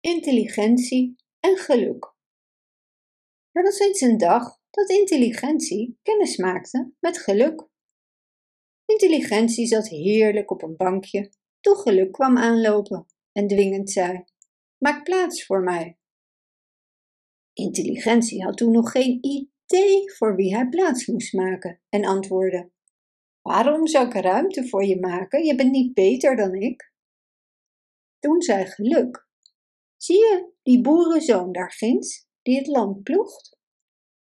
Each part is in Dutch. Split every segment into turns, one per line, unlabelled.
intelligentie en geluk. Er was eens een dag dat intelligentie kennis maakte met geluk. Intelligentie zat heerlijk op een bankje toen geluk kwam aanlopen en dwingend zei: Maak plaats voor mij. Intelligentie had toen nog geen idee voor wie hij plaats moest maken en antwoordde: Waarom zou ik ruimte voor je maken? Je bent niet beter dan ik. Toen zei geluk: Zie je die boerenzoon daar ginds, die het land ploegt?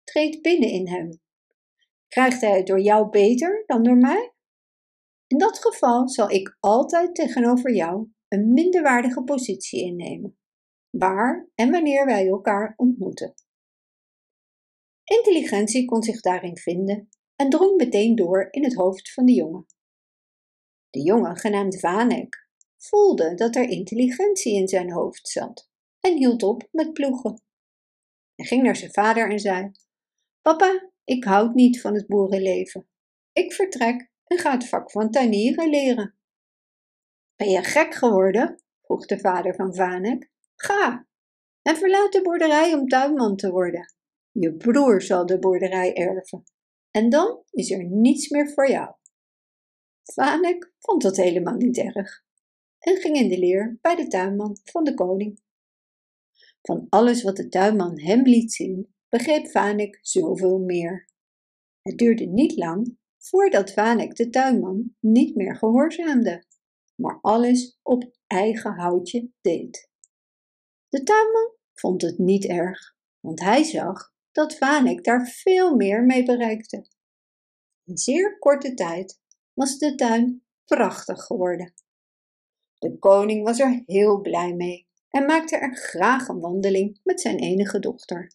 Treed binnen in hem. Krijgt hij het door jou beter dan door mij? In dat geval zal ik altijd tegenover jou een minderwaardige positie innemen, waar en wanneer wij elkaar ontmoeten. Intelligentie kon zich daarin vinden en drong meteen door in het hoofd van de jongen. De jongen, genaamd Vanek, voelde dat er intelligentie in zijn hoofd zat en hield op met ploegen. Hij ging naar zijn vader en zei: Papa, ik houd niet van het boerenleven. Ik vertrek en ga het vak van tuinieren leren. Ben je gek geworden? vroeg de vader van Vanek. Ga en verlaat de boerderij om tuinman te worden. Je broer zal de boerderij erven. En dan is er niets meer voor jou. Vanek vond dat helemaal niet erg en ging in de leer bij de tuinman van de koning. Van alles wat de tuinman hem liet zien, begreep Vanek zoveel meer. Het duurde niet lang voordat Vanek de tuinman niet meer gehoorzaamde, maar alles op eigen houtje deed. De tuinman vond het niet erg, want hij zag dat Vanek daar veel meer mee bereikte. In zeer korte tijd was de tuin prachtig geworden. De koning was er heel blij mee en maakte er graag een wandeling met zijn enige dochter.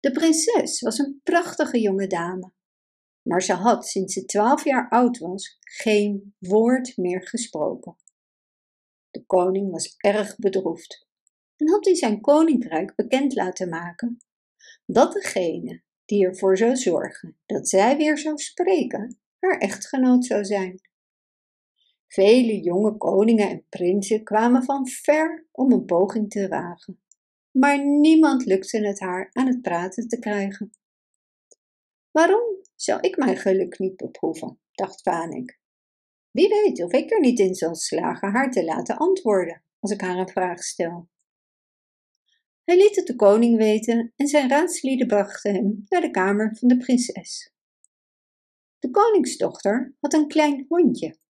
De prinses was een prachtige jonge dame, maar ze had sinds ze twaalf jaar oud was geen woord meer gesproken. De koning was erg bedroefd en had in zijn koninkrijk bekend laten maken dat degene die ervoor zou zorgen dat zij weer zou spreken, haar echtgenoot zou zijn. Vele jonge koningen en prinsen kwamen van ver om een poging te wagen, maar niemand lukte het haar aan het praten te krijgen. Waarom zou ik mijn geluk niet beproeven? dacht Vanek. Wie weet of ik er niet in zal slagen haar te laten antwoorden als ik haar een vraag stel. Hij liet het de koning weten en zijn raadslieden brachten hem naar de kamer van de prinses. De koningsdochter had een klein hondje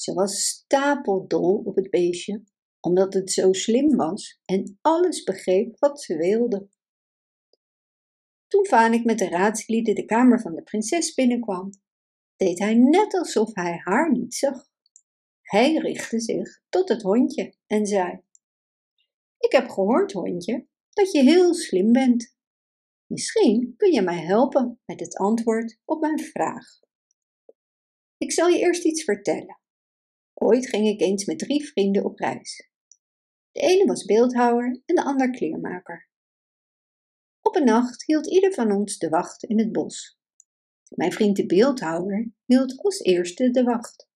ze was stapeldol op het beestje, omdat het zo slim was en alles begreep wat ze wilde. Toen Vanik met de raadslieden de kamer van de prinses binnenkwam, deed hij net alsof hij haar niet zag. Hij richtte zich tot het hondje en zei: Ik heb gehoord, hondje, dat je heel slim bent. Misschien kun je mij helpen met het antwoord op mijn vraag. Ik zal je eerst iets vertellen. Ooit ging ik eens met drie vrienden op reis. De ene was beeldhouwer en de ander kleermaker. Op een nacht hield ieder van ons de wacht in het bos. Mijn vriend de beeldhouwer hield als eerste de wacht.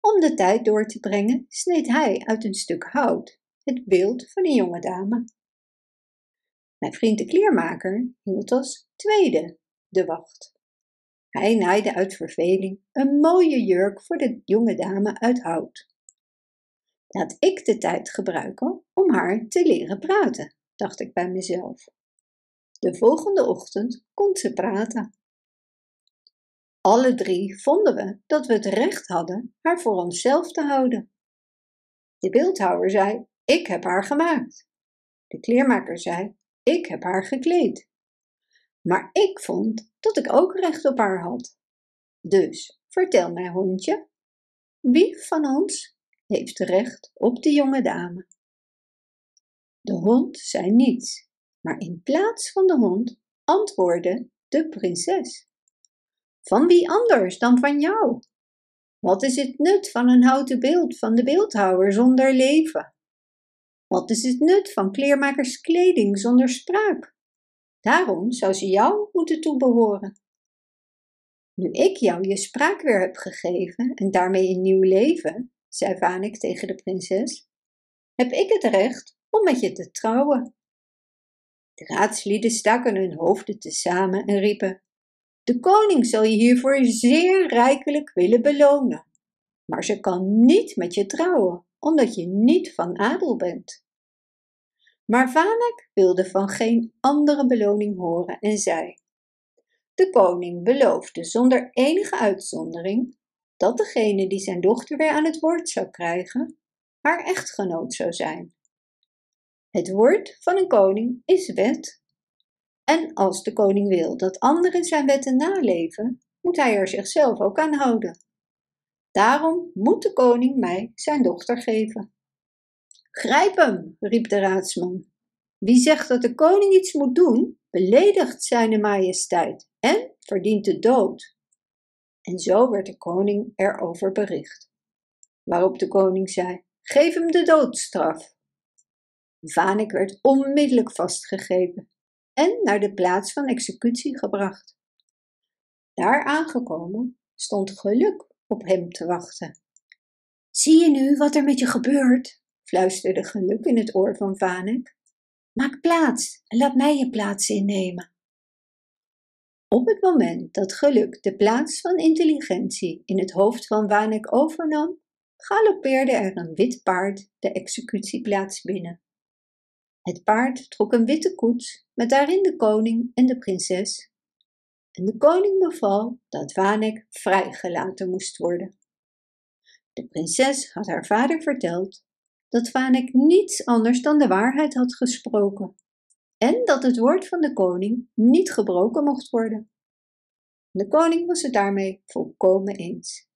Om de tijd door te brengen sneed hij uit een stuk hout het beeld van een jonge dame. Mijn vriend de kleermaker hield als tweede de wacht. Hij naaide uit verveling een mooie jurk voor de jonge dame uit hout. Laat ik de tijd gebruiken om haar te leren praten, dacht ik bij mezelf. De volgende ochtend kon ze praten. Alle drie vonden we dat we het recht hadden haar voor onszelf te houden. De beeldhouwer zei: Ik heb haar gemaakt. De kleermaker zei: Ik heb haar gekleed. Maar ik vond dat ik ook recht op haar had. Dus vertel mij, hondje, wie van ons heeft recht op de jonge dame? De hond zei niets, maar in plaats van de hond antwoordde de prinses. Van wie anders dan van jou? Wat is het nut van een houten beeld van de beeldhouwer zonder leven? Wat is het nut van kleermakers kleding zonder spraak? Daarom zou ze jou moeten toebehoren. Nu ik jou je spraak weer heb gegeven en daarmee een nieuw leven, zei Vanik tegen de prinses, heb ik het recht om met je te trouwen. De raadslieden staken hun hoofden tezamen en riepen: De koning zal je hiervoor zeer rijkelijk willen belonen, maar ze kan niet met je trouwen, omdat je niet van adel bent. Maar Vanek wilde van geen andere beloning horen en zei: De koning beloofde zonder enige uitzondering dat degene die zijn dochter weer aan het woord zou krijgen, haar echtgenoot zou zijn. Het woord van een koning is wet. En als de koning wil dat anderen zijn wetten naleven, moet hij er zichzelf ook aan houden. Daarom moet de koning mij zijn dochter geven. Grijp hem, riep de raadsman. Wie zegt dat de koning iets moet doen, beledigt zijn majesteit en verdient de dood. En zo werd de koning erover bericht. Waarop de koning zei: Geef hem de doodstraf. Vanek werd onmiddellijk vastgegrepen en naar de plaats van executie gebracht. Daar aangekomen stond geluk op hem te wachten. Zie je nu wat er met je gebeurt? Fluisterde geluk in het oor van Vanek. Maak plaats en laat mij je plaats innemen. Op het moment dat geluk de plaats van intelligentie in het hoofd van Vanek overnam, galoppeerde er een wit paard de executieplaats binnen. Het paard trok een witte koets met daarin de koning en de prinses. En de koning beval dat Vanek vrijgelaten moest worden. De prinses had haar vader verteld dat Vanek niets anders dan de waarheid had gesproken en dat het woord van de koning niet gebroken mocht worden. De koning was het daarmee volkomen eens.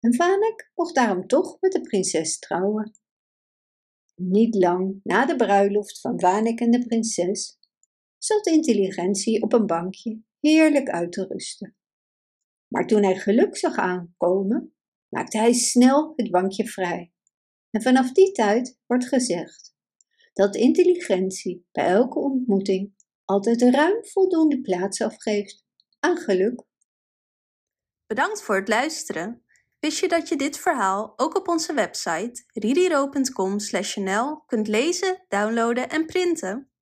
En Vanek mocht daarom toch met de prinses trouwen. Niet lang na de bruiloft van Vanek en de prinses zat intelligentie op een bankje heerlijk uit te rusten. Maar toen hij geluk zag aankomen, maakte hij snel het bankje vrij. En vanaf die tijd wordt gezegd dat intelligentie bij elke ontmoeting altijd ruim voldoende plaats afgeeft aan geluk.
Bedankt voor het luisteren. Wist je dat je dit verhaal ook op onze website ririro.com/nl kunt lezen, downloaden en printen?